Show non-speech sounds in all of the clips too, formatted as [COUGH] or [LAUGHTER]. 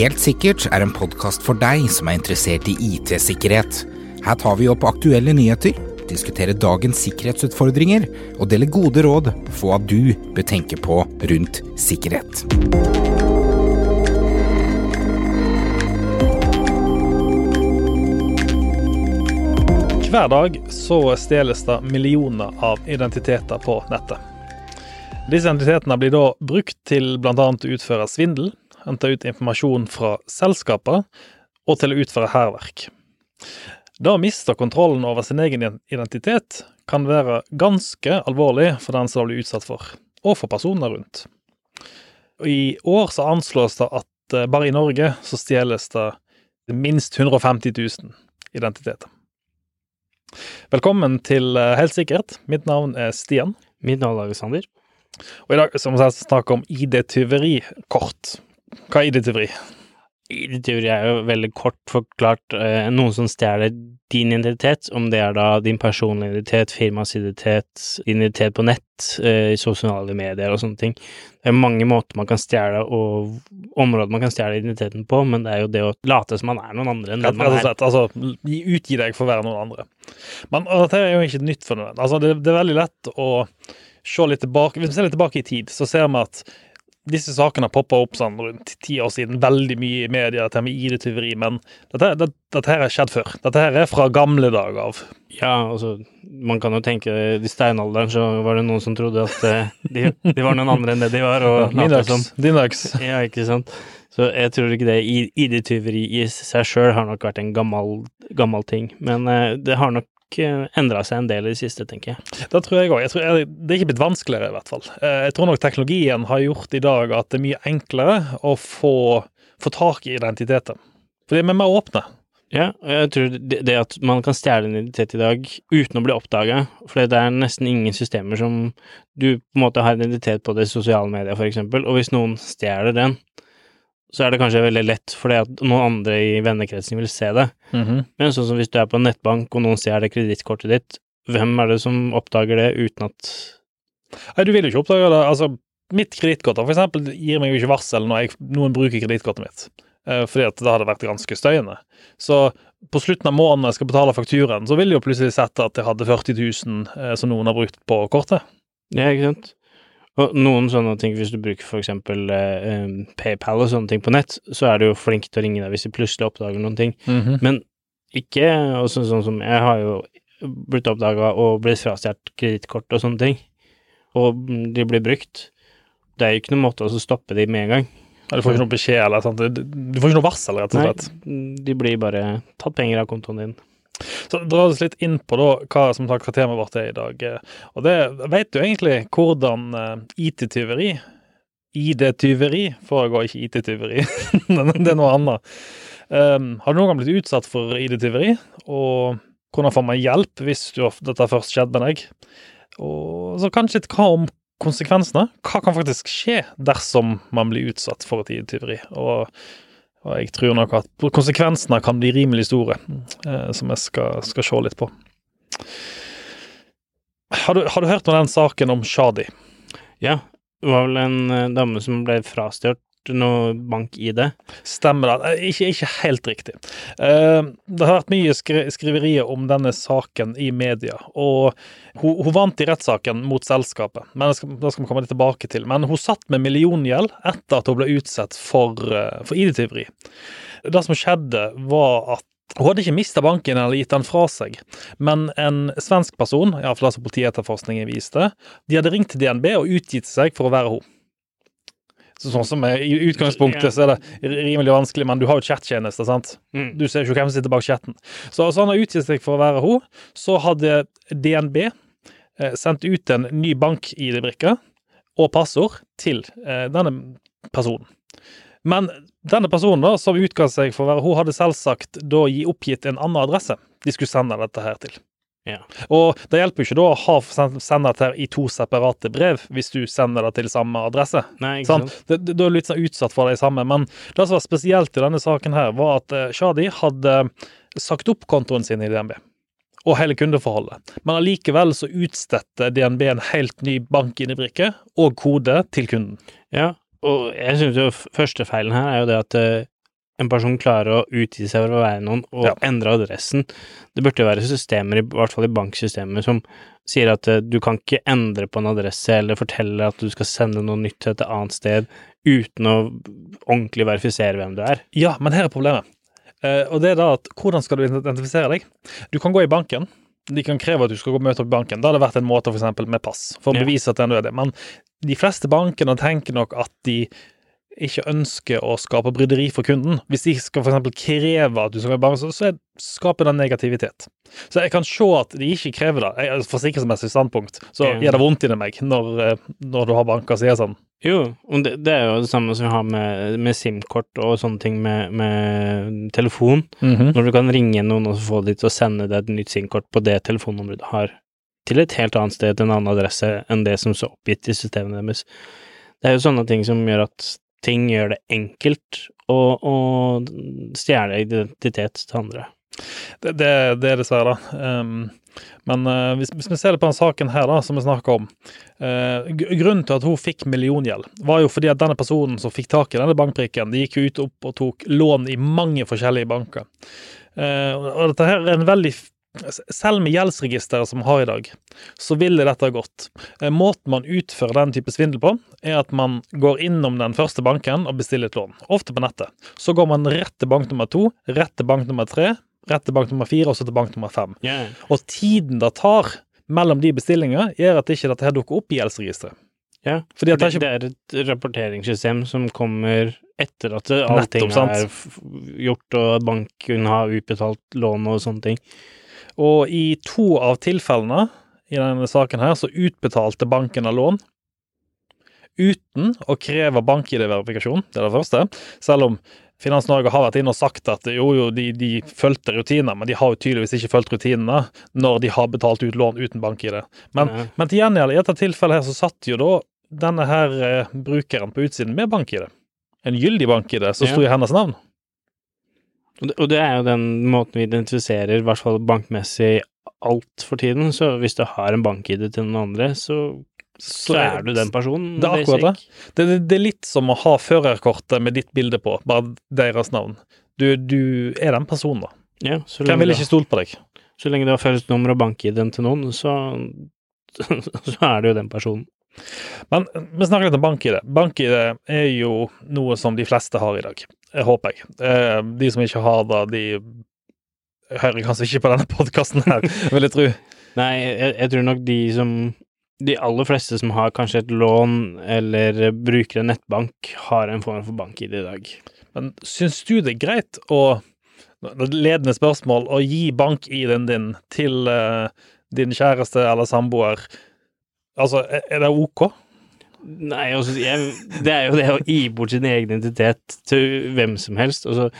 Helt sikkert er en podkast for deg som er interessert i IT-sikkerhet. Her tar vi opp aktuelle nyheter, diskuterer dagens sikkerhetsutfordringer og deler gode råd for hva du bør tenke på rundt sikkerhet. Hver dag så stjeles det millioner av identiteter på nettet. Disse identitetene blir da brukt til bl.a. å utføre svindel, hente ut informasjon fra selskaper og til å utføre hærverk. Det å miste kontrollen over sin egen identitet kan være ganske alvorlig for den som blir utsatt for, og for personer rundt. I år så anslås det at eh, bare i Norge så stjeles det minst 150 000 identiteter. Velkommen til eh, Helt sikkert. Mitt navn er Stian. Mitt navn er Alexander. Og i dag skal vi snakke om ID-tyveri kort. Hva er ID-tyveri? ID-tyveri er jo veldig kort forklart eh, noen som stjeler din identitet, om det er da din personlige identitet, firmas identitet, identitet på nett, eh, sosiale medier og sånne ting. Det er mange måter man kan stjele, og områder man kan stjele identiteten på, men det er jo det å late som man er noen andre enn den man er. Slett, altså, utgi deg for å være noen andre. Men dette er jo ikke nytt for noen. Altså, det, det er veldig lett å se litt tilbake Hvis vi ser litt tilbake i tid, så ser vi at disse sakene poppa opp sånn rundt ti år siden, veldig mye i media, dette med ID-tyveri, men dette, dette, dette her er skjedd før. Dette her er fra gamle dager av. Ja, altså, man kan jo tenke i steinalderen så var det noen som trodde at uh, de, de, var noen andre enn det de var. og Linux. Linux. Ja, ikke sant. Så jeg tror ikke det ID-tyveri i seg sjøl har nok vært en gammel, gammel ting, men uh, det har nok endra seg en del i det siste, tenker jeg. Det tror jeg òg. Det er ikke blitt vanskeligere, i hvert fall. Eh, jeg tror nok teknologien har gjort i dag at det er mye enklere å få, få tak i identiteten. Fordi vi er mer åpne. Ja, og jeg tror det, at man kan stjele en identitet i dag uten å bli oppdaga, for det er nesten ingen systemer som du på en måte har identitet på det sosiale medier, eksempel, og hvis noen stjeler den, så er det kanskje veldig lett fordi at noen andre i vennekretsen vil se det. Mm -hmm. Men sånn som hvis du er på en nettbank og noen ser det kredittkortet ditt, hvem er det som oppdager det uten at Nei, du vil jo ikke oppdage det. Altså, mitt kredittkort for eksempel gir meg jo ikke varsel når jeg, noen bruker kredittkortet mitt, eh, fordi at det hadde vært ganske støyende. Så på slutten av måneden jeg skal betale fakturaen, så vil jeg jo plutselig sette at jeg hadde 40 000 eh, som noen har brukt på kortet. Ja, ikke sant. Og noen sånne ting, hvis du bruker for eksempel eh, PayPal og sånne ting på nett, så er du jo flink til å ringe deg hvis du plutselig oppdager noen ting. Mm -hmm. Men ikke også sånn som Jeg har jo blitt oppdaga og blitt frastjålet kredittkort og sånne ting, og de blir brukt. Det er jo ikke noen måte å stoppe de med en gang. Ja, du får ikke noe beskjed eller sånt. Du får ikke noe varsel, rett og slett. Nei, de blir bare tatt penger av kontoen din. Så dra oss litt inn på da, hva som sagt, temaet vårt er i dag. Og det Vet du egentlig hvordan uh, IT-tyveri ID-tyveri foregår, ikke IT-tyveri. [LAUGHS] det er noe annet. Um, har du noen gang blitt utsatt for ID-tyveri? Og hvordan får man hjelp hvis dette først skjedde med deg? Og så kanskje hva om konsekvensene? Hva kan faktisk skje dersom man blir utsatt for et ID-tyveri? Og og jeg tror nok at konsekvensene kan bli rimelig store, eh, som jeg skal, skal, se litt på. Har du, har du, hørt om den saken om Shadi? Ja, det var vel en eh, dame som ble frastjålet noe bank-ID? Stemmer det. Eh, ikke, ikke helt riktig. Uh, det har vært mye skri skriverier om denne saken i media. Og hun, hun vant i rettssaken mot selskapet, men det skal, det skal vi komme litt tilbake til. Men hun satt med milliongjeld etter at hun ble utsatt for, uh, for ID-tyveri. Det som skjedde, var at hun hadde ikke mista banken eller gitt den fra seg, men en svensk person, iallfall det som politietterforskningen viste, de hadde ringt til DNB og utgitt seg for å være hun. Sånn som I utgangspunktet så er det rimelig vanskelig, men du har jo chattjenester, sant? Mm. Du ser jo ikke hvem som sitter bak chatten. Så, så han har utgitt seg for å være hun. Så hadde DNB eh, sendt ut en ny bank-ID-brikke og passord til eh, denne personen. Men denne personen da, som utga seg for å være hun, hadde selvsagt da gi oppgitt en annen adresse de skulle sende dette her til. Ja. Og det hjelper jo ikke da å ha sende dette i to separate brev hvis du sender det til samme adresse. Nei, ikke sant? Er du litt sånn utsatt for det samme. Men det som var spesielt i denne saken her, var at eh, Shadi hadde sagt opp kontoen sin i DNB. Og hele kundeforholdet. Men allikevel så utstedte DNB en helt ny bank-ID-brikke og kode til kunden. Ja, Og jeg syns jo første feilen her er jo det at eh, en person klarer å utgi seg for å være noen og Ja. endre adressen. Det burde jo være systemer, i hvert fall i banksystemet, som sier at eh, du kan ikke endre på en adresse eller fortelle at du skal sende noe nytt til et annet sted uten å ordentlig verifisere hvem du er. Ja, men her er problemet. Eh, og det er da at hvordan skal du identifisere deg? Du kan gå i banken. De kan kreve at du skal gå og møte opp i banken. Da hadde det vært en måte for eksempel med pass, for å bevise at den er det. Men de fleste bankene tenker nok at de ikke ønsker å skape bryderi for kunden. Hvis de skal eksempel kreve at du skal være i så, så er- skaper det negativitet. Så jeg kan se at de ikke krever det. Jeg, forsikringsmessig standpunkt så gjør det vondt inni meg når, eh, når du har banker som er sånn. Jo, og det, det er jo det samme som vi har med, med SIM-kort og sånne ting med, med telefon. Når du kan ringe noen og få de til å sende deg et nytt SIM-kort på det telefonnummeret du har, til et helt annet sted, til en annen adresse enn det som står oppgitt i systemene deres. Det er jo sånne ting som gjør at ting gjør det enkelt å, å stjele identitet til andre. Det, det, det er dessverre. Um, men uh, hvis, hvis vi ser på den saken her da, som vi snakker om uh, Grunnen til at hun fikk milliongjeld, var jo fordi at denne personen som fikk tak i denne bankbrikken, de gikk ut opp og tok lån i mange forskjellige banker. Uh, og dette her er en veldig selv med gjeldsregisteret som vi har i dag, så ville dette gått. Eh, Måten man utfører den type svindel på, er at man går innom den første banken og bestiller et lån, ofte på nettet. Så går man rett til bank nummer to, rett til bank nummer tre, rett til bank nummer fire og så til bank nummer fem. Yeah. Og tiden det tar mellom de bestillingene, gjør at ikke dette her dukker opp i gjeldsregisteret. ja. At Det, det er et rapporteringssystem som kommer etter at allting Nettopp, er gjort og banken har utbetalt lån og sånne ting. Og i to av tilfellene i denne saken her, så utbetalte banken av lån uten å kreve bank-ID-verifikasjon. Det er det første. Selv om Finans Norge har vært inne og sagt at jo, jo, de, de fulgte rutiner, men de har jo tydeligvis ikke fulgt rutinene når de har betalt ut lån uten bank-ID. Men, men til gjengjeld, i dette tilfellet her, så satt jo da denne her eh, brukeren på utsiden med bank-ID. En gyldig bank-ID som Ja. sto i hennes navn. Og det, er jo den måten vi identifiserer, i hvert fall bankmessig, alt for tiden. Så hvis du har en bank-ID til noen andre, så, så er du den personen. Det er akkurat det. det. Det, det er litt som å ha førerkortet med ditt bilde på, bare deres navn. Du, du er den personen, da. Ja, så Hvem ville ikke stolt på deg? så lenge du har fellesnummer og bank-ID-en til noen, så, [LAUGHS] så er du jo den personen. Men vi snakker litt om bank-ID. Bank-ID er jo noe som de fleste har i dag, jeg håper jeg. Eh, De som ikke har det, de hører kanskje ikke på denne podkasten her, [LAUGHS] vil jeg tro. Nei, jeg, jeg tror nok de som De aller fleste som har kanskje et lån eller bruker en nettbank, har en form for bank-ID i dag. Men syns du det er greit å Ledende spørsmål å gi bank-ID-en din til uh, din kjæreste eller samboer. Altså, er det ok? Nei, altså, jeg, det er jo det å gi bort sin egen identitet til hvem som helst. Altså,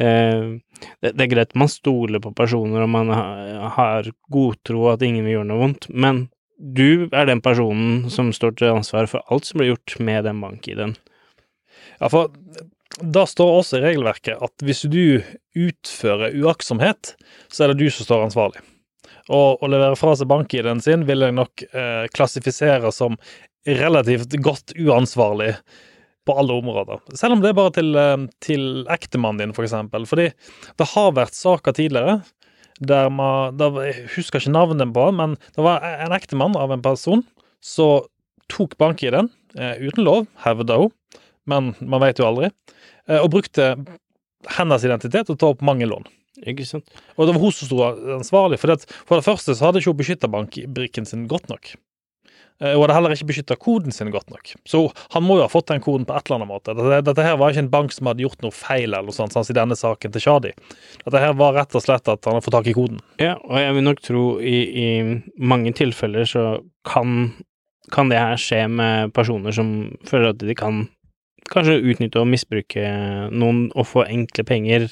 eh, det, det er greit man stoler på personer og man har, har godtro at ingen vil gjøre noe vondt, men du er den personen som står til ansvar for alt som blir gjort med den bank-ID-en. Ja, for da står også i regelverket at hvis du utfører uaktsomhet, så er det du som står ansvarlig. Og å levere fra seg bank-ID-en sin vil jeg nok eh, klassifisere som relativt godt uansvarlig på alle områder. Selv om det er bare til, eh, til ektemannen din, for eksempel. Fordi det har vært saker tidligere der man der, Jeg husker ikke navnet på han, men det var en ektemann av en person som tok bank-ID-en eh, uten lov, hevda hun, men man vet jo aldri, eh, og brukte hennes identitet til å ta opp mange lån. Ikke sant? Og det var hun som sto ansvarlig, for det, for det første så hadde ikke hun beskytta bankbrikken sin godt nok. Eh, Hun hadde heller ikke beskytta koden sin godt nok. Så han må jo ha fått den koden på et eller annet måte. Dette, dette her var ikke en bank som hadde gjort noe feil, eller noe sånt, sånn i denne saken til Shadi. Dette her var rett og slett at han har fått tak i koden. Ja, og jeg vil nok tro i, i mange tilfeller så kan, kan det her skje med personer som føler at de kan kanskje utnytte og misbruke noen og få enkle penger.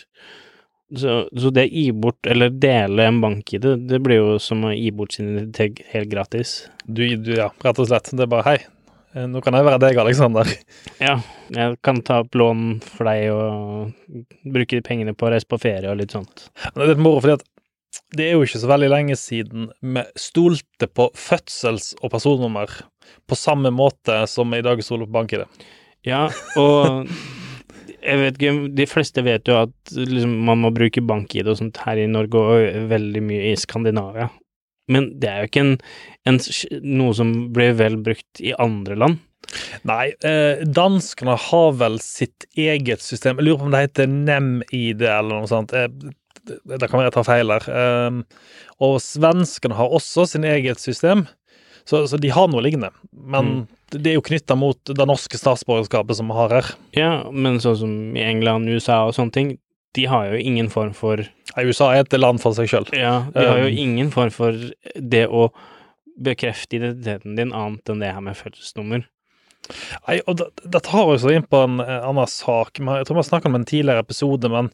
Så, så det å gi bort, eller dele en bank-ID, det blir jo som å gi bort sin identitet helt gratis. Du, du, ja, rett og slett. Det er bare hei, eh, nå kan jeg være deg, Aleksander. [LAUGHS] Ja, jeg kan ta opp lån for deg og bruke de pengene på å reise på ferie og litt sånt. Det er litt moro, fordi det er jo ikke så veldig lenge siden vi stolte på fødsels- og personnummer på samme måte som i dag stoler på bank-ID. Ja, og jeg vet ikke, de fleste vet jo at liksom, man må bruke bank-ID og sånt her i Norge og veldig mye i Skandinavia. Men det er jo ikke en, en, noe som blir vel brukt i andre land. Nei, eh, danskene har vel sitt eget system. Jeg lurer på om det heter NemID eller noe sånt. Eh, det kan være jeg tar feil her. Eh, og svenskene har også sin eget system, så, så de har noe lignende. Men mm. Det er jo knytta mot det norske statsborgerskapet som vi har her. Ja, men sånn som i England, USA og sånne ting, de har jo ingen form for USA er et land for seg sjøl. Ja, de har jo um, ingen form for det å bekrefte identiteten din annet enn det her med fødselsnummer. Nei, og Dette tar oss inn på en annen sak. Jeg tror vi har snakket om en tidligere episode, men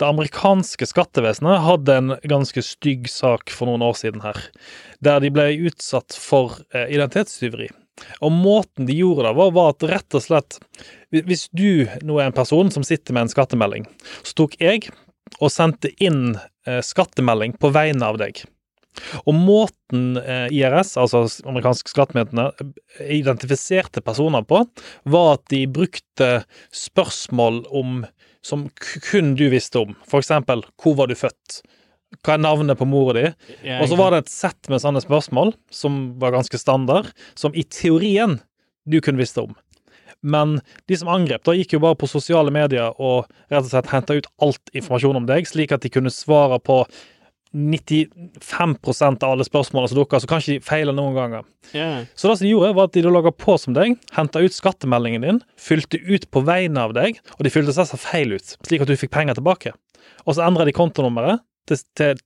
det amerikanske skattevesenet hadde en ganske stygg sak for noen år siden her, der de ble utsatt for eh, identitetstyveri. Og måten de gjorde det var, var at rett og slett Hvis du nå er en person som sitter med en skattemelding, så tok jeg og sendte inn eh, skattemelding på vegne av deg. Og måten eh, IRS, altså amerikanske skattemyndigheter, identifiserte personer på, var at de brukte spørsmål om som kun du visste om. For eksempel, hvor var du født? Hva er navnet på mora di? Og så var det et sett med sånne spørsmål, som var ganske standard, som i teorien du kunne visste om. Men de som angrep, da gikk jo bare på sosiale medier og rett og slett henta ut alt informasjon om deg, slik at de kunne svare på 95% av alle spørsmålene som dukka, så kan ikke de feile noen ganger. Yeah. Så det som de gjorde, var at de logga på som deg, henta ut skattemeldingen din, fylte ut på vegne av deg, og de fylte seg feil ut, slik at du fikk penger tilbake. Og så endra de kontonummeret til, til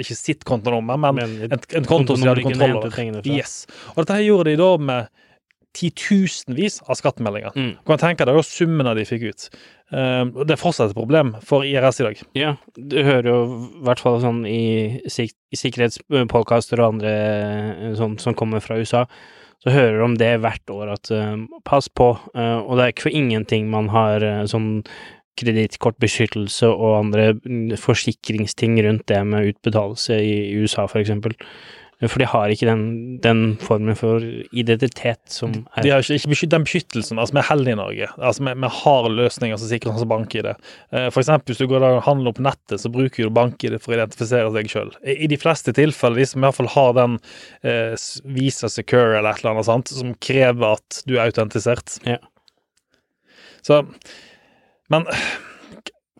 ikke sitt kontonummer, men, men en, en konto som de hadde kontroll over. Yes. Og dette her gjorde de da med titusenvis av skattemeldinger. Mm. Du kan tenke deg summene de fikk ut. Uh, det er fortsatt et problem for IRS i dag. Ja, du hører jo i hvert fall sånn i, sik sikkerhetspodkaster og andre eh, sånn som kommer fra USA, så hører du om det hvert år at uh, pass på, uh, og det er ikke for ingenting man har sånn kredittkortbeskyttelse og andre forsikringsting rundt det med utbetalelse i USA, for eksempel. For de har ikke den, den formen for identitet som er De har ikke, ikke den beskyttelsen. Altså, vi er heldige i Norge. Altså, vi, vi har løsninger som sikrer oss bank-ID. Eh, for eksempel hvis du går og handler på nettet, så bruker du bank-ID for å identifisere deg sjøl. I, I, de fleste tilfeller, de som i hvert fall har den eh, Visa Secure eller et eller annet sånt, som krever at du er autentisert. Ja. Så Men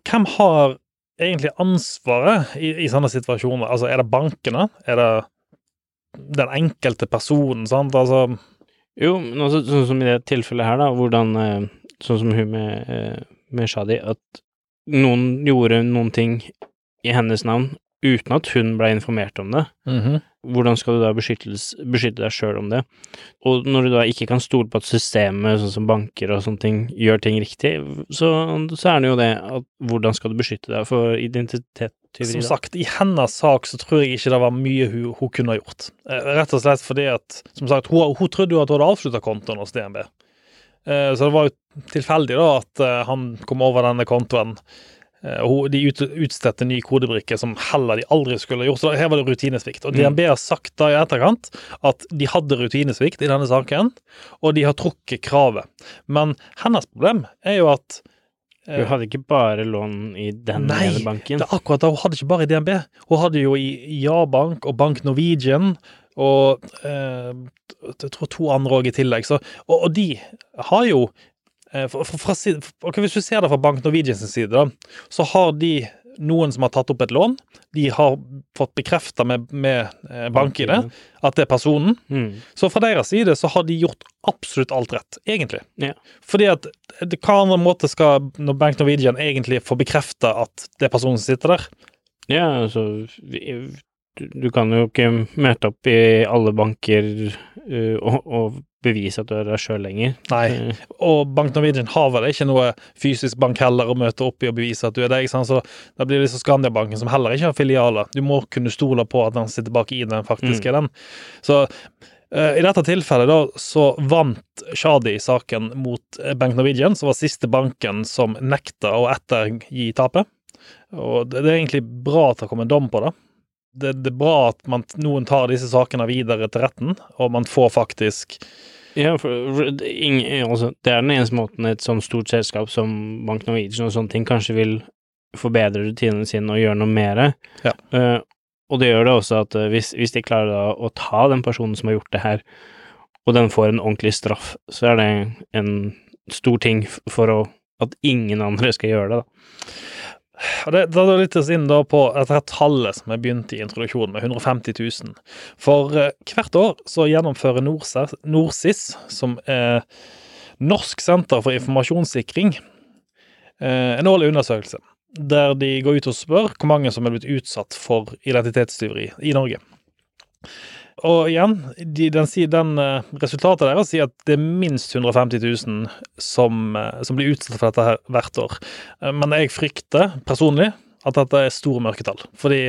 hvem har egentlig ansvaret i, i, sånne situasjoner? Altså, er det bankene? Er det den enkelte personen, sant? Altså Jo, men også sånn som i det tilfellet her, da, hvordan eh, Sånn som hun med, eh, med Shadi, at noen gjorde noen ting i hennes navn uten at hun ble informert om det. Mm -hmm. Hvordan skal du da beskytte deg sjøl om det? Og når du da ikke kan stole på at systemet, sånn som banker og sånne ting, gjør ting riktig, så, så er det jo det at hvordan skal du beskytte deg for identitetstyveri? Som sagt, i hennes sak så tror jeg ikke det var mye hun, hun kunne ha gjort. Eh, rett og slett fordi at, som sagt, hun, hun trodde jo at hun hadde avslutta kontoen hos DNB. Eh, så det var jo tilfeldig da at eh, han kom over denne kontoen Eh, de utstedte ny kodebrikke som heller de aldri skulle gjort. Så her var det rutinesvikt. Og DNB mm. har sagt da i etterkant at de hadde rutinesvikt i denne saken, og de har trukket kravet. Men hennes problem er jo at eh, hun hadde ikke bare lån i den Nei, banken? det er akkurat det. Hun hadde ikke bare i DNB. Hun hadde jo i Ja-bank og Bank Norwegian og eh, jeg tror to andre òg i tillegg. Så, og, og, de har jo fra, fra, okay, hvis du ser det fra Bank Norwegians side, da, så har de noen som har tatt opp et lån. De har fått bekrefta med, med eh, bank-ID at det er personen. Mm. Så fra deres side så har de gjort absolutt alt rett, egentlig. Ja. Fordi at hva andre måte skal når Bank Norwegian egentlig få bekrefta at det er personen som sitter der? Ja, altså du, kan jo ikke møte opp i alle banker uh, og, og bevise at du er deg sjøl lenger. Nei, eh. og Bank Norwegian har vel ikke noe fysisk bank heller å møte opp i og bevise at du er deg, så da blir det liksom Skandiabanken som heller ikke har filialer. Du må kunne stole på at den sitter bak i den faktisk mm. er den. Så uh, i dette tilfellet da, så vant Shadi saken mot eh, Bank Norwegian, som var siste banken som nekta å ettergi tapet. Og det, det er egentlig bra at det kom en dom på det. Det, det, er bra at man, noen tar disse sakene videre til retten, og man får faktisk Ja, for ingen, altså, det er den eneste måten et sånt stort selskap som Bank Norwegian og sånne ting kanskje vil forbedre rutinene sine og gjøre noe mer. Ja. Uh, og det gjør det også at uh, hvis, hvis de klarer da å ta den personen som har gjort det her, og den får en ordentlig straff, så er det en stor ting for å, at ingen andre skal gjøre det, da. Det da litt oss inn på dette tallet som jeg begynte i introduksjonen med, 150 000. For eh, hvert år så gjennomfører NorSIS, som er Norsk senter for informasjonssikring, eh, en årlig undersøkelse der de går ut og spør hvor mange som er blitt utsatt for identitetstyveri i Norge. Og igjen, de, den, den eh, resultatet deres sier at det er minst 150 000 som, eh, som blir utsatt for dette her hvert år. Eh, Men jeg frykter personlig at dette er store mørketall. Fordi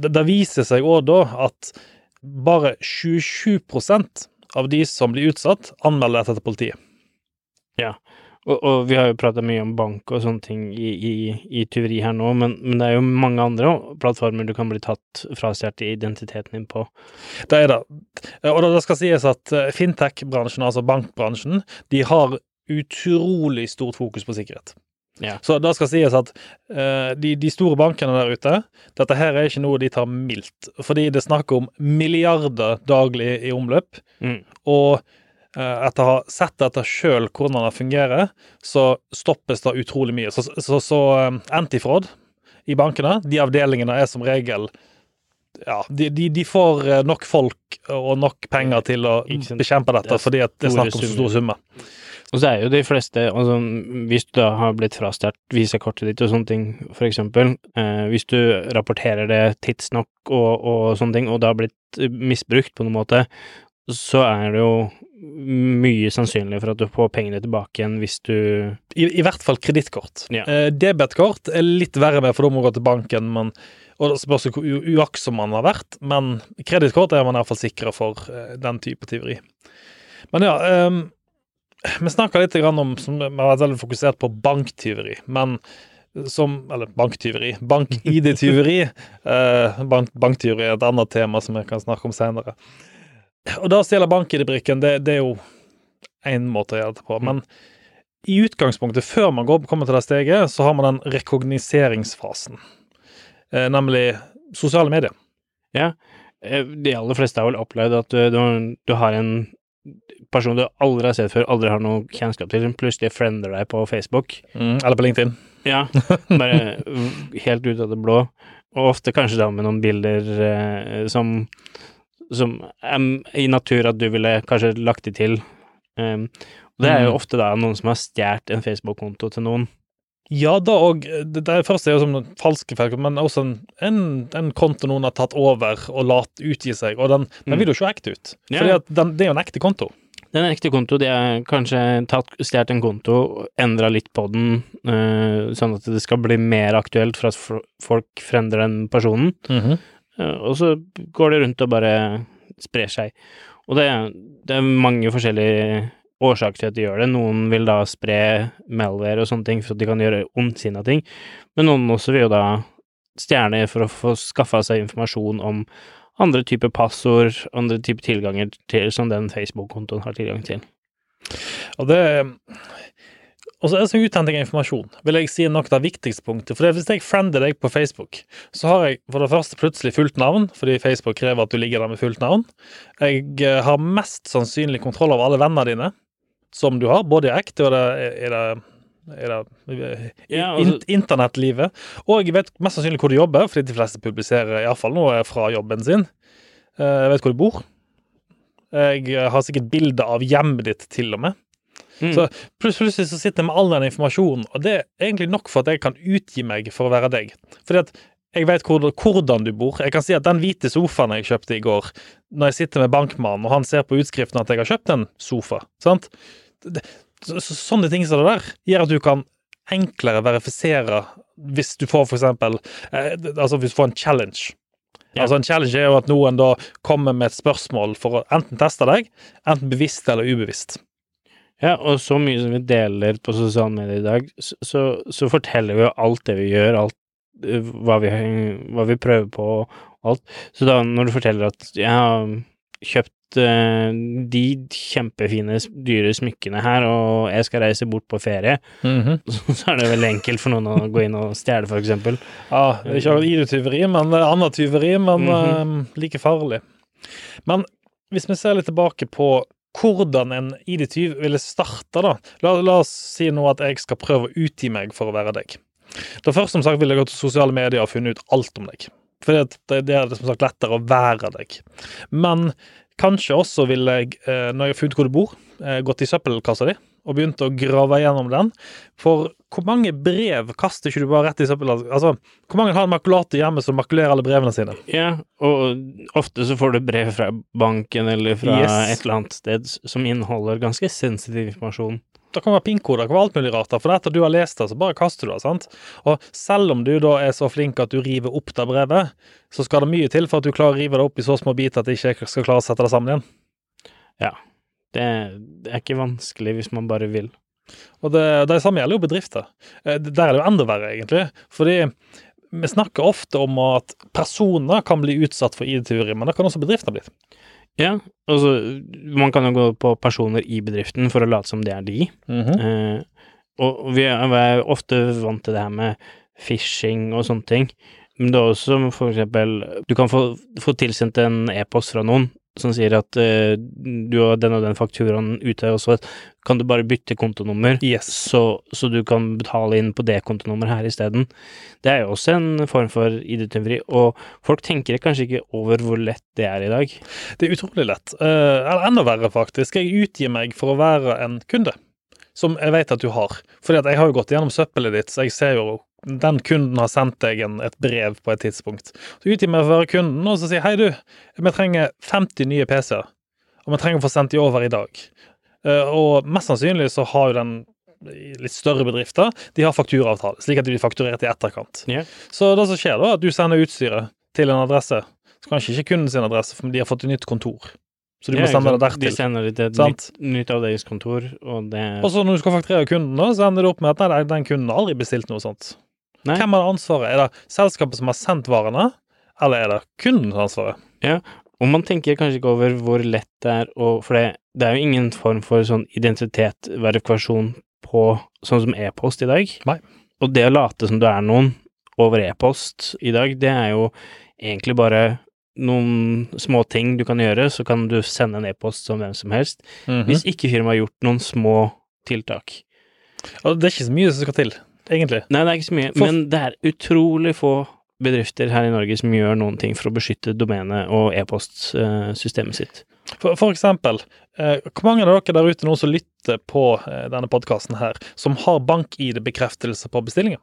det, det viser seg òg da at bare 27 av de som blir utsatt, anmelder dette til politiet. Og, og vi har jo prata mye om bank og sånne ting i, i, i tyveri her nå, men, men det er jo mange andre plattformer du kan bli tatt frastjålet identiteten din på. Det er det. Og det skal sies at eh, fintech-bransjen, altså bankbransjen, de har utrolig stort fokus på sikkerhet. Ja. Så det skal sies at uh, de, de store bankene der ute, dette her er ikke noe de tar mildt. Fordi det er snakk om milliarder daglig i omløp. Mm. Og etter å ha sett dette sjøl, hvordan det fungerer, så stoppes det utrolig mye. Så, så, så eh, antifraud i bankene, de avdelingene er som regel ja, de, de, de får eh, nok folk og nok penger til å bekjempe dette, fordi at det er snakk om så store summer. Og så er jo de fleste altså, Hvis du da har blitt frastjålet visakortet ditt og sånne ting, for eksempel, eh, hvis du rapporterer det tidsnok og, og sånne ting, og det har blitt eh, misbrukt på noen måte, så er det jo mye sannsynlig for at du får pengene tilbake igjen hvis du I, i hvert fall kredittkort. Ja. Eh, debetkort er litt verre med, for da må du gå til banken, men, og det spørs hvor uaktsom man har vært, men kredittkort er man iallfall sikra for eh, den type tyveri. Men ja, eh, vi snakka litt grann om som Vi har vært veldig fokusert på banktyveri, men som Eller banktyveri. Bank-ID-tyveri. [LAUGHS] eh, bank, banktyveri er et annet tema som jeg kan snakke om senere. Og da å stjele bank-ID-brikken, det, det er jo én måte å gjøre det på. Men i utgangspunktet, før man går, kommer til det steget, så har man den rekogniseringsfasen. Eh, nemlig sosiale medier. Ja. De aller fleste har vel opplevd at du, du, du har en person du aldri har sett før, aldri har noe kjennskap til, plutselig friender deg på Facebook. Eller på LinkedIn. Ja, [LAUGHS] bare helt ut av det blå. Og ofte kanskje da med noen bilder eh, som som um, i natur at du ville kanskje lagt det til. Um, og det er jo Mm. ofte da noen som har stjålet en Facebook-konto til noen. Ja, da og Det det første er jo som falske felger, men også en, en, en konto noen har tatt over og latt utgi seg, og den, den Mm. vil jo se ekte ut. Ja. Fordi det er jo en ekte konto. Det er en ekte konto. De har kanskje stjålet en konto, endra litt på den, eh, sånn at det skal bli mer aktuelt for at folk frender den personen. Eh, og så går det rundt og bare sprer seg. Og det, det er mange forskjellige årsaker til at de gjør det. Noen vil da spre malware og sånne ting for at de kan gjøre ondsinna ting, men noen også vil jo da stjerne for å få skaffa seg informasjon om andre typer passord, andre typer tilganger til, som den Facebook-kontoen har tilgang til. Og det Og så er så uthenting av informasjon, vil jeg si noe det viktigste punktet. For hvis jeg friender deg på Facebook, så har jeg for det første plutselig fullt navn, fordi Facebook krever at du ligger der med fullt navn. Jeg eh, har mest sannsynlig kontroll over alle vennene dine, som du har, både i ekte og det, i det i det Ja, altså- internettlivet. Og jeg vet mest sannsynlig hvor du jobber, fordi de fleste publiserer iallfall noe fra jobben sin. Eh, Jeg vet hvor du bor. Jeg eh, har sikkert bilde av hjemmet ditt, til og med. Mm. Så plutselig så sitter jeg med all den informasjonen, og det er egentlig nok for at jeg kan utgi meg for å være deg. Fordi at jeg vet hvordan du bor. Jeg kan si at den hvite sofaen jeg kjøpte i går, når jeg sitter med bankmannen, og han ser på utskriften at jeg har kjøpt en sofa, sant? Sånne ting som det der gjør at du kan enklere verifisere hvis du får for eksempel eh, Altså hvis du får en challenge. Ja. Altså En challenge er jo at noen da kommer med et spørsmål for å enten teste deg, enten bevisst eller ubevisst. Ja, og så mye som vi deler på sosiale medier i dag, så, så, så forteller vi jo alt det vi gjør, alt eh, hva vi, hva vi prøver på og alt. Så da når du forteller at jeg har kjøpt eh, de kjempefine, dyre smykkene her, og jeg skal reise bort på ferie, Mhm. [LAUGHS] så er det veldig enkelt for noen å gå inn og stjele, for eksempel. Ja, det er ikke ID-tyveri, men er annet tyveri, men mm -hmm. uh, like farlig. Men hvis vi ser litt tilbake på hvordan en ID-tyv ville starte, da. La, la oss si nå at jeg skal prøve å utgi meg for å være deg. Da først som sagt vil jeg gå til sosiale medier og funnet ut alt om deg. For det, det, er som sagt lettere å være deg. Men kanskje også vil jeg, eh, når jeg har funnet hvor du bor, eh, gått i søppelkassa di og begynte å grave gjennom den. For hvor mange brev kaster ikke du bare rett i søppelkassa? Altså, hvor mange har en makulator hjemme som makulerer alle brevene sine? Ja, og ofte så får du brev fra banken eller fra Yes. et eller annet sted som inneholder ganske sensitiv informasjon. Det kan være pinkoder, det kan være alt mulig rart. For etter du har lest det, så bare kaster du det. sant? Og selv om du da er så flink at du river opp det brevet, så skal det mye til for at du klarer å rive det opp i så små biter at du ikke skal klare å sette det sammen igjen. Det, det er ikke vanskelig hvis man bare vil. Og det, det samme gjelder jo bedrifter. Eh, Der er det jo enda verre, egentlig. Fordi vi snakker ofte om at personer kan bli utsatt for ID-tyveri, men det kan også bedrifter bli. Ja, altså man kan jo gå på personer i bedriften for å late som det er de. Mhm. Eh, og vi er, vi er ofte vant til det her med phishing og sånne ting. Men det er også for eksempel Du kan få, få tilsendt en e-post fra noen som sier at uh, du har den og den fakturaen ute, og så kan du bare bytte kontonummer, Yes. så, så du kan betale inn på det kontonummeret her isteden. Det er jo også en form for ID-tyveri, og folk tenker kanskje ikke over hvor lett det er i dag. Det er utrolig lett. uh, eller enda verre, faktisk. Jeg utgir meg for å være en kunde, som jeg vet at du har. Fordi at jeg har jo gått gjennom søppelet ditt, så jeg ser jo den kunden har sendt deg en, et brev på et tidspunkt. Så utgir meg for kunden, og så sier hei, du, vi trenger 50 nye PC-er, og vi trenger å få sendt de over i dag. Eh, og mest sannsynlig så har jo den litt større bedrifter, de har fakturaavtale, slik at de blir fakturert i etterkant. Yeah. Så det som skjer da, at du sender utstyret til en adresse, så kanskje ikke kunden sin adresse, for de har fått et nytt kontor. Så Ja, må sende det dertil. De sender det til et nytt, nytt avdelingskontor, og det Og så når du skal fakturere kunden, da, så ender det opp med at nei, den kunden har aldri bestilt noe sånt. Nei. Hvem har ansvaret? Er det selskapet som har sendt varene, eller er det kundens ansvaret? Og man tenker kanskje ikke over hvor lett det er å For det, det er jo ingen form for sånn identitetverifikasjon på sånn som e-post i dag. Nei. Og det å late som du er noen over e-post i dag, det er jo egentlig bare noen små ting du kan gjøre, så kan du sende en e-post som hvem som helst, Mhm. hvis ikke firmaet har gjort noen små tiltak. Og det er ikke så mye som skal til, egentlig. Nei, det er ikke så mye, For- men det er utrolig få bedrifter her i Norge som gjør noen ting for å beskytte domenet og e-postsystemet sitt. For, for eksempel, eh, hvor mange av dere der ute nå som lytter på eh, denne podkasten her, som har bank-ID-bekreftelse på bestillinger?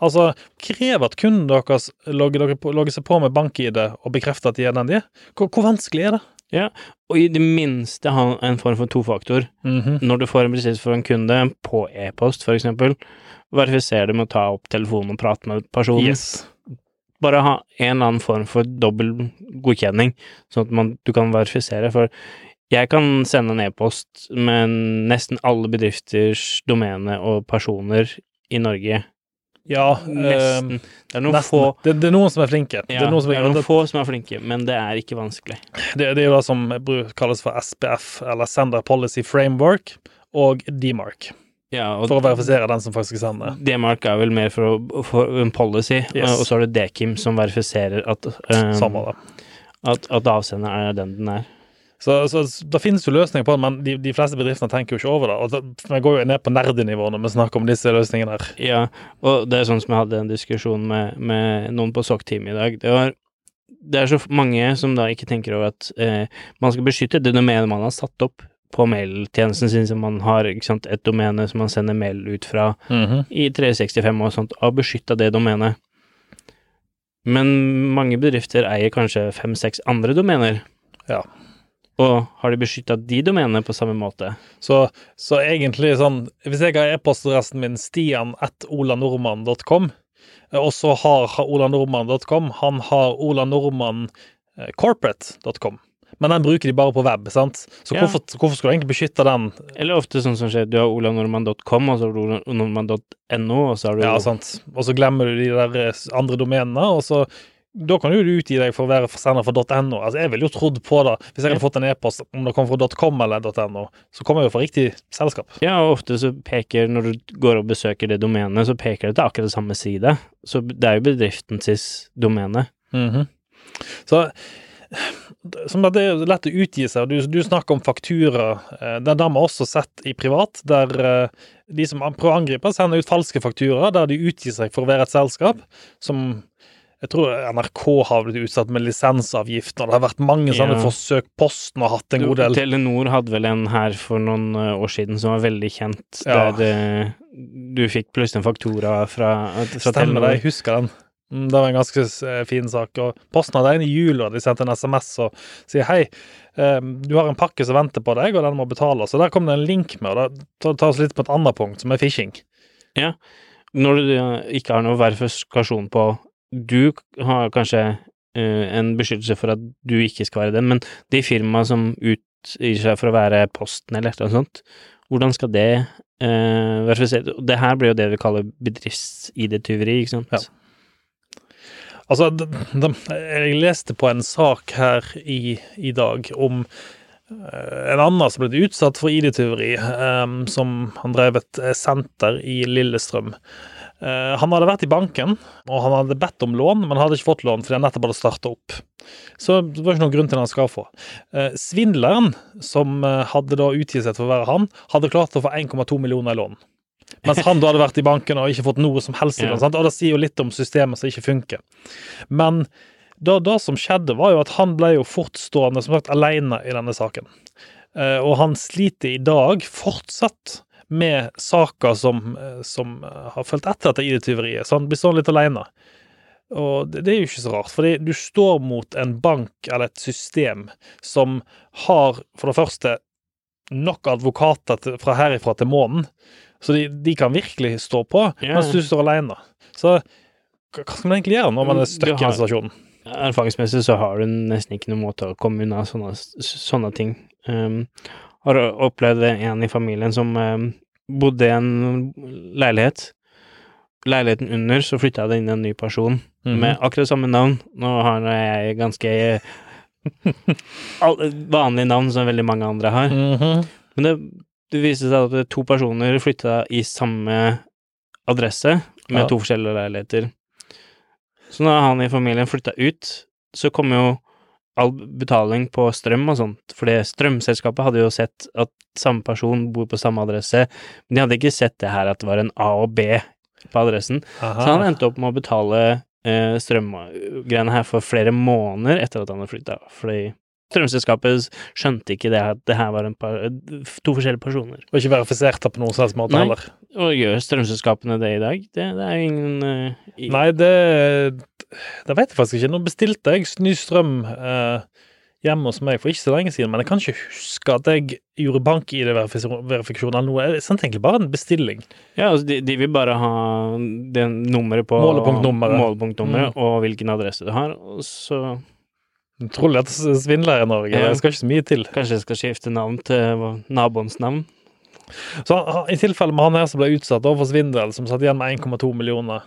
Altså, krev at kunden deres logger, logger seg på med bank-ID og bekrefter at de er den de er? Hvor, hvor vanskelig er det? Ja, Og i det minste ha en form for tofaktor. Mhm. Når du får en bestilt fra en kunde på e-post, for eksempel, verifiser det med å ta opp telefonen og prate med personen. Yes. Bare ha en eller annen form for dobbel godkjenning, sånn at man, du kan verifisere. For jeg kan sende en e-post med nesten alle bedrifters domene og personer i Norge. Ja, Nesten. eh, Det er noen nesten. få Det, det er noen som er flinke. ja, det, er noen som det er, er noen det, få som er flinke, men det er ikke vanskelig. det, det er jo det som kalles for SPF, eller Sender Policy Framework, og DMARC, Ja, for å verifisere den som faktisk sender. D-mark er vel mer for, for en policy, Yes. og så er det Dekim som verifiserer at, um, Samme det. at, at avsenderen er den den er. Så, så det finnes jo løsninger på det, men de, de fleste bedriftene tenker jo ikke over det. Og det vi går jo ned på nerdenivå når vi snakker om disse løsningene her. Ja, og det er sånn som jeg hadde en diskusjon med, med noen på SOK-teamet i dag. Det var det er så mange som da ikke tenker over at eh, man skal beskytte det domenet man har satt opp på mailtjenesten sin, som man har sant, et domene som man sender mail ut fra i 365 og sånt, og beskytta det domenet. Men mange bedrifter eier kanskje fem-seks andre domener. Ja. Og har de beskytta de domenene på samme måte? Så, så egentlig sånn Hvis jeg har e-postadressen min stian at olanordmann.com, og så har olanorman.com, han har olanormancorporate.com. Men den bruker de bare på web, sant? Så Ja. hvorfor, hvorfor skulle du egentlig beskytte den? Eller ofte sånn som skjer, du har olanorman.com, og så har du olanorman.no, og så har du Ja, sant? Og så glemmer du de der eh, andre domenene, og så da kan jo du utgi deg for å være sender for .no. Altså, jeg ville jo trodd på det. Hvis jeg hadde fått en e-post om det kom fra .com eller .no, så kommer jeg jo fra riktig selskap. Ja, og ofte så peker, når du går og besøker det domenet, så peker det til akkurat samme side. Så det er jo bedriftens domene. Mhm. Så som det er lett å utgi seg, du, du snakker om faktura. Eh, Den har vi også sett i privat, der eh, de som prøver å angripe, sender ut falske fakturaer der de utgir seg for å være et selskap som jeg tror NRK har blitt utsatt med lisensavgift, og det har vært mange sånne Ja. forsøk. Posten har hatt en god del. Telenor hadde vel en her for noen eh, år siden som var veldig kjent, Ja. der det, du fikk plutselig en faktura fra, fra Stemmer Telenor. det, jeg husker den. Mm, Det var en ganske eh, fin sak. og Posten hadde en i jula, de sendte en SMS og sier hei, eh, du har en pakke som venter på deg, og den må betales. Og der kom det en link med, og det tar- oss litt på et annet punkt, som er phishing. Ja, Når du ikke har noe verifikasjon på Du har kanskje uh, en beskyttelse for at du ikke skal være den, men de firmaene som utgir seg for å være Posten eller et eller annet sånt, hvordan skal det uh, verifiseres? Det her blir jo det vi kaller bedrifts-ID-tyveri, ikke sant? Ja. Altså, de, de, jeg leste på en sak her i, i dag om eh, en annen som ble utsatt for ID-tyveri, um, som han drev et eh, senter i Lillestrøm. Eh, han hadde vært i banken, og han hadde bedt om lån, men hadde ikke fått lån fordi han nettopp hadde starta opp. Så det var ikke noen grunn til at han skal få. Eh, svindleren, som eh, hadde da utgitt seg for å være han, hadde klart å få 1,2 millioner i lån. Mens han da hadde vært i banken og ikke fått noe som helst Ja. Og det sier jo litt om systemet som ikke funker. Men det, det som skjedde, var jo at han ble jo fortstående som sagt alene i denne saken. Og han sliter i dag fortsatt med saker som, eh, som eh, har fulgt etter dette ID-tyveriet, så han blir stående litt alene. Og det, det er jo ikke så rart, fordi du står mot en bank eller et system som har for det første nok advokater til, fra herifra til månen, så de, de kan virkelig stå på, yeah. mens du står alene. Så hva skal man egentlig gjøre når man er stuck i en situasjon? Erfaringsmessig så har du nesten ikke noen måte å komme unna sånne, sånne ting. Um, har opplevd en i familien som um, bodde i en leilighet. Leiligheten under så flytta det inn en ny person Mhm. med akkurat samme navn. Nå har jeg ganske [LAUGHS] vanlig navn som veldig mange andre har. Mhm. Men det, det viste seg at to personer flytta i samme adresse, med Ja. to forskjellige leiligheter. Så når han i familien flytta ut, så kom jo all betaling på strøm og sånt, fordi strømselskapet hadde jo sett at samme person bor på samme adresse, men de hadde ikke sett det her at det var en A og B på adressen. Aha. Så han endte opp med å betale eh, strømgreiene her for flere måneder etter at han hadde flytta, fordi strømselskapet skjønte ikke det at det her var en par, to forskjellige personer. Og ikke verifisert det på noen slags måte Nei. heller. Og gjør strømselskapene det i dag? Det, det er ingen uh, i, Nei, det Det vet jeg faktisk ikke. Nå bestilte jeg ny strøm eh, hjemme hos meg for ikke så lenge siden, men jeg kan ikke huske at jeg gjorde bank-ID-verifikasjon eller noe. Jeg sendte egentlig bare en bestilling. Ja, altså de, de vil bare ha det nummeret på Målepunktnummeret. Mm. og hvilken adresse du har, og så Utrolig at svindler i Norge. Ja. Det skal ikke så mye til. kanskje jeg skal skifte navn til naboens navn. Så I tilfelle med han her som ble utsatt for svindel, som satt igjen med 1,2 millioner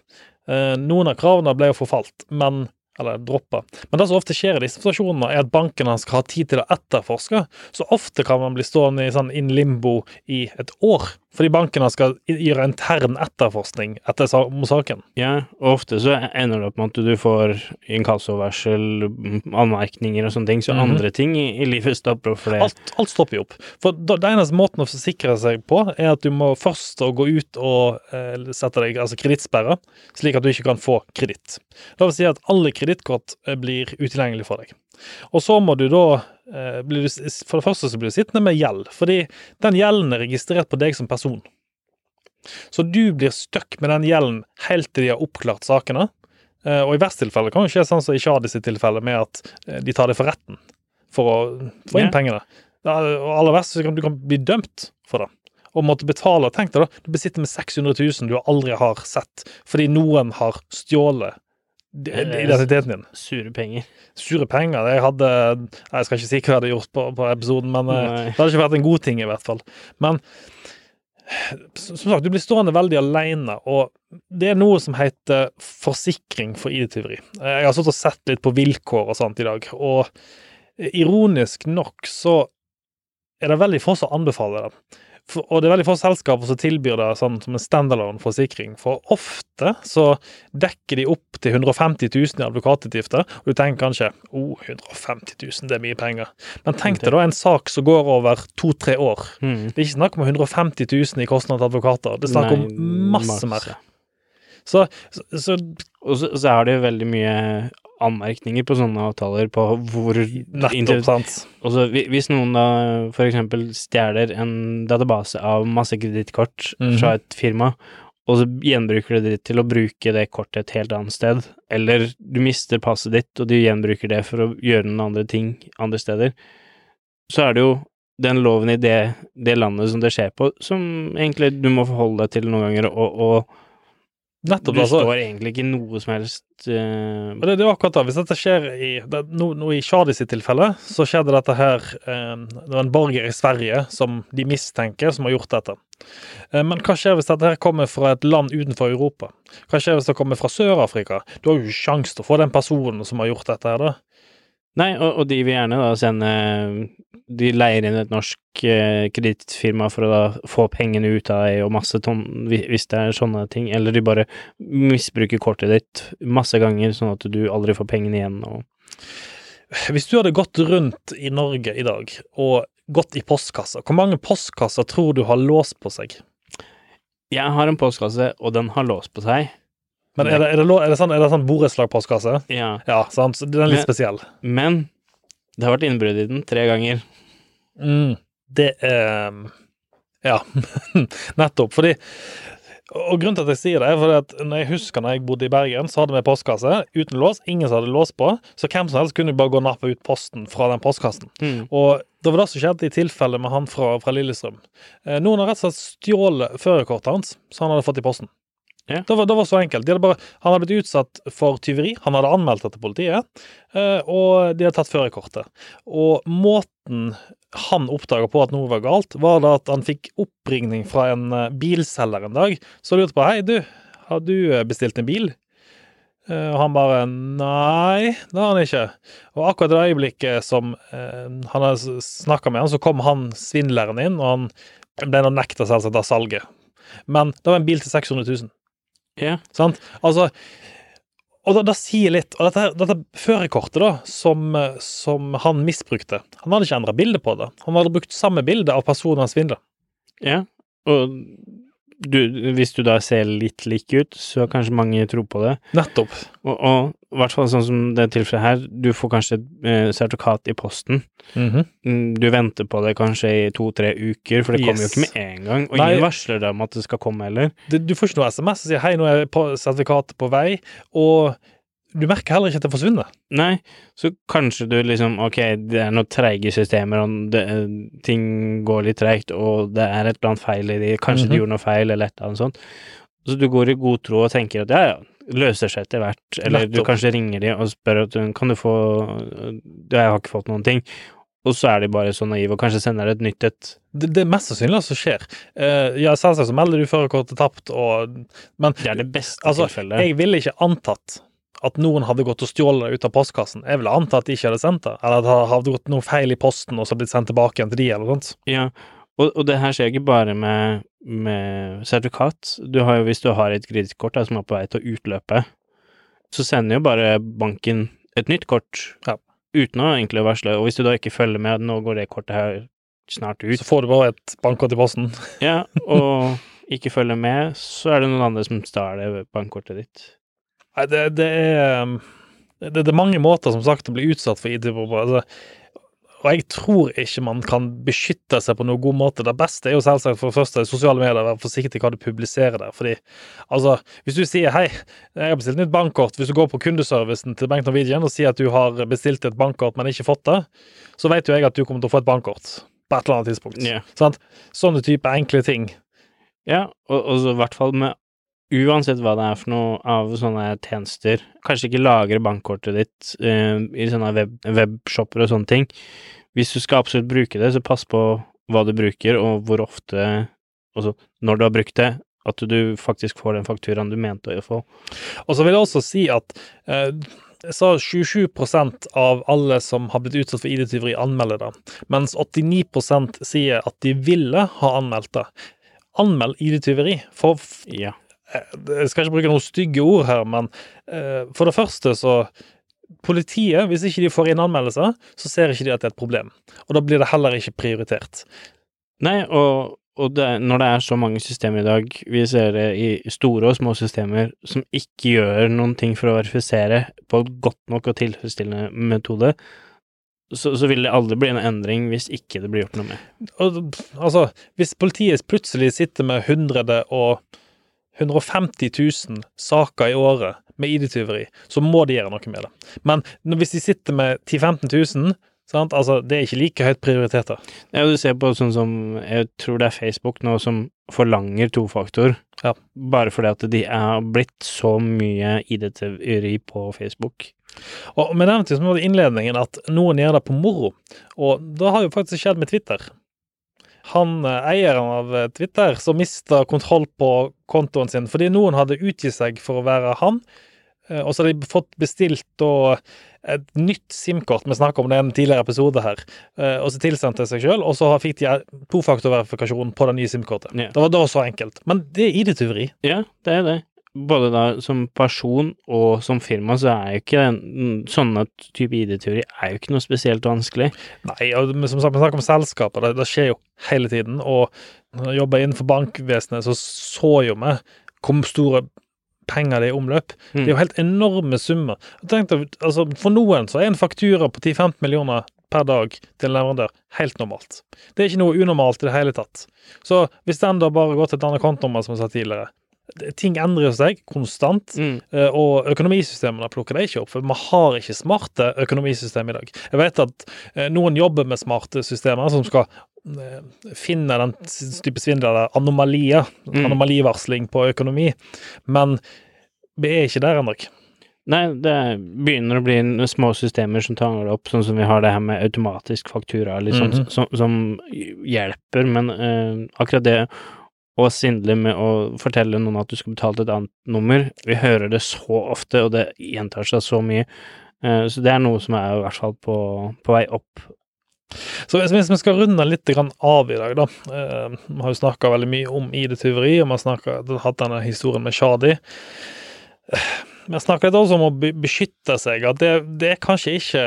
eh, Noen av kravene ble jo forfalt, men eller droppa. Men det som ofte skjer i disse situasjonene, er at bankene skal ha tid til å etterforske. Så ofte kan man bli stående i sånn in limbo i et år, fordi bankene skal gjøre intern etterforskning etter saken. Ja, og ofte så ender det opp med at du får inkassovarsel, mm, anmerkninger og sånne ting, så Mhm. andre ting i, livet stopper opp for det. Alt, alt stopper jo opp. For da, det eneste måten å forsikre seg på, er at du må først gå ut og eh, sette deg altså kredittsperre, slik at du ikke kan få kreditt. Det vil si at alle kredittkort eh, blir utilgjengelig for deg. Og så må du da du, For det første så blir du sittende med gjeld, fordi den gjelden er registrert på deg som person. Så du blir stuck med den gjelden helt til de har oppklart sakene. Eh, og i verste tilfelle kan det skje sånn som i Shadis sitt tilfelle, med at eh, de tar det for retten for å få inn Ja. pengene. Og aller verst så kan du kan bli dømt for det. Og måtte betale. Tenk deg da, du besitter med 600 000 du aldri har sett, fordi noen har stjålet Eh, identiteten din. Sure penger. Sure penger. Jeg hadde Jeg skal ikke si hva jeg hadde gjort på, på episoden, men eh, Nei. det hadde ikke vært en god ting, i hvert fall. Men som sagt, du blir stående veldig alene, og det er noe som heter forsikring for ID-tyveri. Jeg har stått og sett litt på vilkår og sånt i dag, og ironisk nok så er det veldig få som anbefaler det. For, og det er veldig få selskaper som tilbyr det sånn som en standalone-forsikring. For ofte så dekker de opp til 150 000 i advokatutgifter, og du tenker kanskje oh, 150 000, det er mye penger. Men tenk deg da en sak som går over to-tre år. Mm. Det er ikke snakk om 150 000 i kostnad til advokater, det er snakk om masse mer. Så, så, så Og så, så er det jo veldig mye anmerkninger på sånne avtaler på hvor nettopp, sant. Også, hvis noen da eksempel stjeler en database av masse kredittkort Mhm. fra et firma, og så gjenbruker du det til å bruke det kortet et helt annet sted, eller du mister passet ditt, og du gjenbruker det for å gjøre noen andre ting andre steder, så er det jo den loven i det, det landet som det skjer på, som egentlig du må forholde deg til noen ganger, og, og Nettopp, du altså. står egentlig ikke noe som helst uh... Det, det er akkurat det. Hvis dette skjer i det, nå, nå I Shadi sitt tilfelle, så skjedde dette her uh, Det var en borger i Sverige som de mistenker, som har gjort dette. Uh, men hva skjer hvis dette her kommer fra et land utenfor Europa? Hva skjer hvis det kommer fra Sør-Afrika? Du har jo ikke sjanse til å få den personen som har gjort dette her, da. Nei, og, og de vil gjerne da sende De leier inn et norsk eh, kredittfirma for å da få pengene ut av deg og masse tonn, hvis det er sånne ting, eller de bare misbruker kortet ditt masse ganger, sånn at du aldri får pengene igjen og Hvis du hadde gått rundt i Norge i dag og gått i postkassa, hvor mange postkasser tror du har låst på seg? Jeg har en postkasse, og den har låst på seg. Men er det, er det, er det sånn, er det sånn borettslag-postkasse? Ja, Ja, sant? Så den er litt Men- spesiell. men det har vært innbrudd i den tre ganger. Mm, det er Ja, [LAUGHS] nettopp. Fordi Og grunnen til at jeg sier det, er fordi at når jeg husker når jeg bodde i Bergen, så hadde vi postkasse uten lås. Ingen som hadde lås på. Så hvem som helst kunne bare gå og nappe ut posten fra den postkassen. Mm. Og det var det som skjedde i tilfellet med han fra, fra Lillestrøm. Eh, noen har rett og slett stjålet førerkortet hans, så han hadde fått i posten. Ja. Det, var, det var så enkelt. De hadde bare, han hadde blitt utsatt for tyveri. Han hadde anmeldt det til politiet, eh, og de hadde tatt førerkortet. Og måten han oppdaga på at noe var galt, var da at han fikk oppringning fra en eh, bilselger en dag som lurte på Hei, du, har du eh, bestilt en bil? Og han bare Nei, det har han ikke. Og akkurat i det øyeblikket som han hadde snakka med han, så kom han svindleren inn, og han ble nekta selvsagt av salget. Men det var en bil til 600 000. Ja. Sant? Altså Og det sier litt. Og dette, dette førerkortet, da, som, som han misbrukte Han hadde ikke endra bilde på det. Han hadde brukt samme bilde av personen han svindla. ja. Og du, hvis du da ser litt lik ut, så kanskje mange tror på det. Nettopp. Og, og i hvert fall sånn som det tilfellet her, du får kanskje et eh, sertifikat i posten. Mm -hmm. Du venter på det kanskje i to-tre uker, for det kommer jo ikke med en gang. Og Nei. ingen varsler deg om at det skal komme heller. Det, du får ikke noe SMS som sier 'hei, nå er sertifikatet på vei', og du merker heller ikke at det forsvinner. Nei, så kanskje du liksom Ok, det er noen treige systemer, og det, ting går litt treigt, og det er et eller annet feil i de, kanskje Mhm. de gjorde noe feil, eller et eller annet sånt. Så du går i god tro og tenker at ja, ja, løser seg etter hvert, eller du kanskje ringer de og spør at kan du få Jeg har ikke fått noen ting. Og så er de bare så naive og kanskje sender et nytt et. Det, det er mest sannsynlig som skjer. Uh, ja, selvsagt så melder du førerkortet tapt, og Men Det er det beste altså, tilfellet. jeg ville ikke antatt at noen hadde gått og stjålet det ut av postkassen. Jeg ville anta at de ikke hadde sendt det, eller at det hadde gått noe feil i posten og så blitt sendt tilbake igjen til de, eller noe sånt. Ja, og, og det her skjer ikke bare med, med sertifikat. Du har jo, hvis du har et kredittkort som er på vei til å utløpe, så sender jo bare banken et nytt kort Ja. uten å egentlig varsle. Og hvis du da ikke følger med nå går det kortet her snart ut, Så får du bare et bankkort i posten. ja, og [LAUGHS] ikke følger med, så er det noen andre som stjeler bankkortet ditt. Nei, det, det er um, det, det er mange måter, som sagt, å bli utsatt for IT-bomber. Altså, og jeg tror ikke man kan beskytte seg på noen god måte. Det beste er jo selvsagt for det første sosiale medier, være forsiktig hva du publiserer der. Fordi, altså, hvis du sier 'hei, jeg har bestilt nytt bankkort', hvis du går på kundeservicen til Bank Norwegian og sier at du har bestilt et bankkort, men ikke fått det, så vet jo jeg at du kommer til å få et bankkort på et eller annet tidspunkt. Yeah. Sånne type enkle ting. Ja, og, og så i hvert fall med Uansett hva det er for noe av sånne tjenester, kanskje ikke lagre bankkortet ditt uh, i sånne web, webshopper og sånne ting. Hvis du skal absolutt bruke det, så pass på hva du bruker, og hvor ofte altså når du har brukt det, at du faktisk får den fakturaen du mente å få. Og så vil jeg også si at jeg sa 27 av alle som har blitt utsatt for ID-tyveri, anmelder det, mens 89% sier at de ville ha anmeldt det. Anmeld ID-tyveri. For Ja. Jeg skal ikke bruke noen stygge ord her, men eh, for det første så Politiet, hvis ikke de får inn anmeldelser, så ser ikke de at det er et problem. Og da blir det heller ikke prioritert. Nei, og, og det, når det er så mange systemer i dag, vi ser det i store og små systemer som ikke gjør noen ting for å verifisere på godt nok og tilfredsstillende metode, så, så vil det aldri bli en endring hvis ikke det blir gjort noe med. Og, altså, hvis politiet plutselig sitter med 100 og 150 000 saker i året med ID-tyveri, så må de gjøre noe med det. Men hvis de sitter med 10 000-15 000, sant? Altså, det er ikke like høyt prioriteter. Ja, du ser på sånn som Jeg tror det er Facebook nå som forlanger tofaktor, Ja. bare fordi at de er blitt så mye ID-tyveri på Facebook. Og Vi nevnte jo som i innledningen at noen gjør det på moro, og det har jo faktisk skjedd med Twitter. Han eh, eieren av eh, Twitter som mista kontroll på kontoen sin fordi noen hadde utgitt seg for å være han, eh, og så hadde de fått bestilt da et nytt SIM-kort, vi snakka om det i en tidligere episode her, og så tilsendte de seg sjøl, og så fikk de tofaktorverifikasjon på det nye SIM-kortet. Ja. Det var da så enkelt. Men det er ID-tyveri. Ja, det er det. Både da som person og som firma, så er jo ikke den, sånne type ID-teori er jo ikke noe spesielt vanskelig. Nei, og som sagt, vi snakker om selskaper, det, det skjer jo hele tiden. Og når jeg jobber innenfor bankvesenet, så så jo vi hvor store penger det er i omløp. Det er jo helt enorme summer. Jeg tenkte, altså, for noen så er en faktura på 10-15 millioner per dag til en leverandør helt normalt. Det er ikke noe unormalt i det hele tatt. Så hvis den da bare går til et annet kontonummer, som jeg sa tidligere Ting endrer seg konstant. Mm. Eh, Og økonomisystemene plukker det ikke opp, for vi har ikke smarte økonomisystem i dag. Jeg vet at eh, noen jobber med smarte systemer som skal eh, finne den type svindel, anomalier, Mm. anomalivarsling på økonomi, men vi er ikke der ennå. Nei, det er- begynner å bli små systemer som tanger det opp, sånn som vi har det her med automatisk faktura, liksom, mm -hmm. som, som hjelper, men uh, akkurat det å svindle med å fortelle noen at du skal betale til et annet nummer, vi hører det så ofte, og det gjentar seg så mye, Eh, så det er noe som er i hvert fall på, på vei opp. Så hvis vi skal runde litt av i dag, da. eh, Vi har jo snakka veldig mye om ID-tyveri, og vi har hatt denne historien med Shadi. Eh, Vi har snakka litt også om å beskytte seg, at det, det er kanskje ikke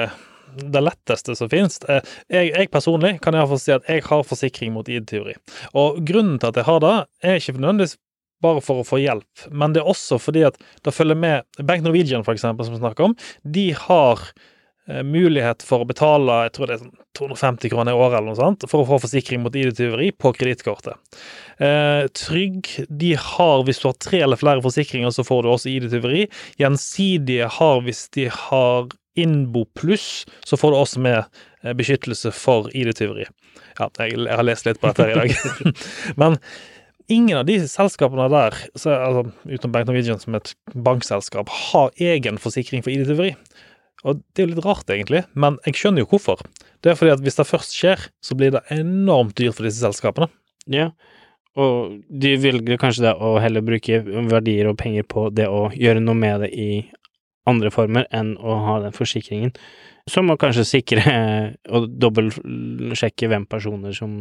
det letteste som finnes. Eh, Jeg, jeg personlig kan iallfall si at jeg har forsikring mot ID-tyveri. Og grunnen til at jeg har det, er ikke nødvendigvis bare for å få hjelp, men det er også fordi at det følger med Bank Norwegian, for eksempel, som vi snakker om, de har eh, mulighet for å betale jeg tror det er sånn 250 kroner i året eller noe sånt, for å få forsikring mot ID-tyveri på kredittkortet. Eh, Trygg de har, hvis du har tre eller flere forsikringer, så får du også ID-tyveri. Gjensidige har, hvis de har Innbo pluss, så får du også med eh, beskyttelse for ID-tyveri. Ja, jeg, jeg har lest litt på dette her i dag. [LAUGHS] Men ingen av de selskapene der, så, altså, utenom Bank Norwegian som et bankselskap, har egen forsikring for ID-tyveri. Og det er jo litt rart, egentlig, men jeg skjønner jo hvorfor. Det er fordi at hvis det først skjer, så blir det enormt dyrt for disse selskapene. Ja, og de velger kanskje det å heller bruke verdier og penger på det å gjøre noe med det i andre former enn å ha den forsikringen, som å kanskje sikre [LAUGHS] og dobbeltsjekke hvem personer som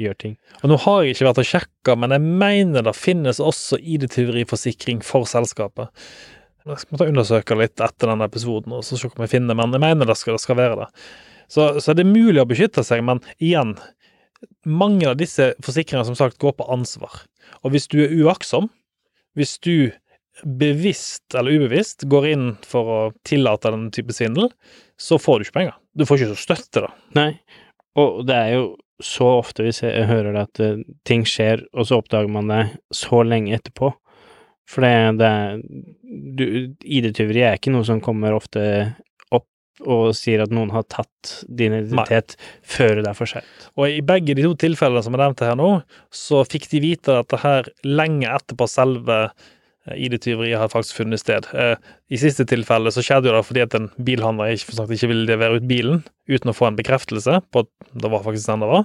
gjør ting. Og nå har jeg ikke vært og sjekka, men jeg mener det finnes også ID-tyveriforsikring for selskapet. Jeg skal undersøke litt etter denne episoden og så se om jeg finner, men jeg mener det skal, det skal være det. Så, så det er mulig å beskytte seg, men igjen, mange av disse forsikringene som sagt går på ansvar. Og hvis du er uaktsom, hvis du bevisst eller ubevisst går inn for å tillate den type svindel, så får du ikke penger. Du får ikke så støtte, da. Nei, og det er jo så ofte vi ser, hører det at eh, ting skjer, og så oppdager man det så lenge etterpå. For det, det er ID-tyveri er ikke noe som kommer ofte opp og sier at noen har tatt din identitet før det er for seint. Og i begge de to tilfellene som er nevnt her nå, så fikk de vite dette her lenge etterpå selve eh, ID-tyveriet har faktisk funnet sted. Eh, I siste tilfelle så skjedde det fordi at en bilhandler ikke, sagt, ikke ville levere ut bilen uten å få en bekreftelse på at det var faktisk den det var.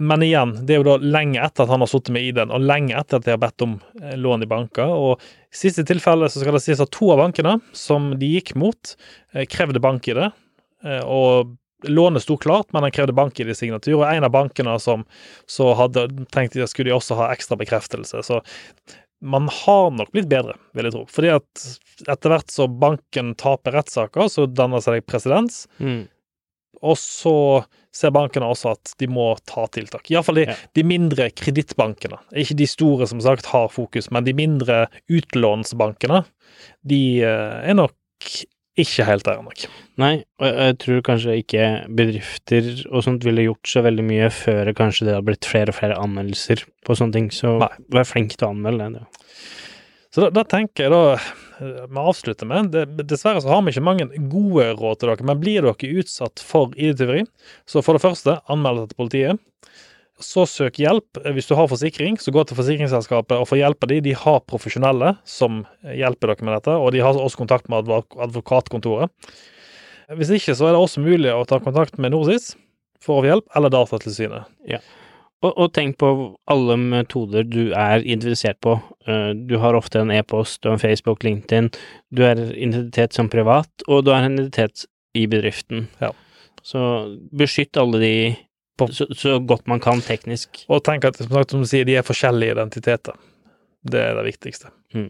Men igjen, det er jo da lenge etter at han har sittet med ID-en, og lenge etter at de har bedt om eh, lån i banker. Og i siste tilfelle så skal det sies at to av bankene som de gikk mot, krevde bank-ID. Og lånet sto klart, men han krevde bank-ID-signatur. Og en av bankene som så hadde tenkt at skulle de også ha ekstra bekreftelse. Så man har nok blitt bedre, vil jeg tro. Fordi at etter hvert så banken taper rettssaker, så danner seg presedens. Mm. Og så ser bankene også at de må ta tiltak. Iallfall de, Ja. de mindre kredittbankene. Ikke de store som sagt har fokus, men de mindre utlånsbankene, de eh, er nok ikke helt der nok. Nei, og jeg, jeg tror kanskje ikke bedrifter og sånt ville gjort så veldig mye før kanskje det har blitt flere og flere anmeldelser på sånne ting, så Nei. vær flink til å anmelde det. Så da, da tenker jeg da eh, Vi avslutter med det, Dessverre så har vi ikke mange gode råd til dere, men blir dere utsatt for ID-tyveri, så for det første, anmeld det til politiet. Så søk hjelp. Hvis du har forsikring, så gå til forsikringsselskapet og få hjelp av de. De har profesjonelle som hjelper dere med dette, og de har også kontakt med advokatkontoret. Hvis ikke, så er det også mulig å ta kontakt med NorSIS for å få hjelp, eller Datatilsynet. Og, og tenk på alle metoder du er identifisert på. Eh, Du har ofte en e-post, du har en Facebook, LinkedIn, du er identitet som privat, og du har en identitet i bedriften. Ja. Så beskytt alle de På- så, så godt man kan teknisk. Og tenk at som, sagt, som du sier, de er forskjellige identiteter. Det er det viktigste. Mm.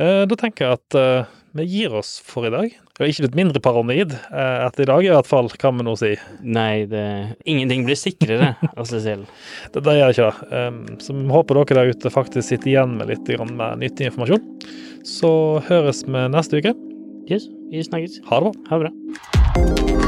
Eh, Da tenker jeg at eh, vi gir oss for i dag. Har ikke blitt mindre paranoid eh, etter i dag, i hvert fall, kan vi nå si. Nei, det Ingenting blir sikrere av [LAUGHS] seg selv. Det, det gjør ikke det. Um, så vi håper dere der ute faktisk sitter igjen med litt grann mer nyttig informasjon. Så høres vi neste uke. Yes, vi snakkes. Ha det bra. Ha det bra.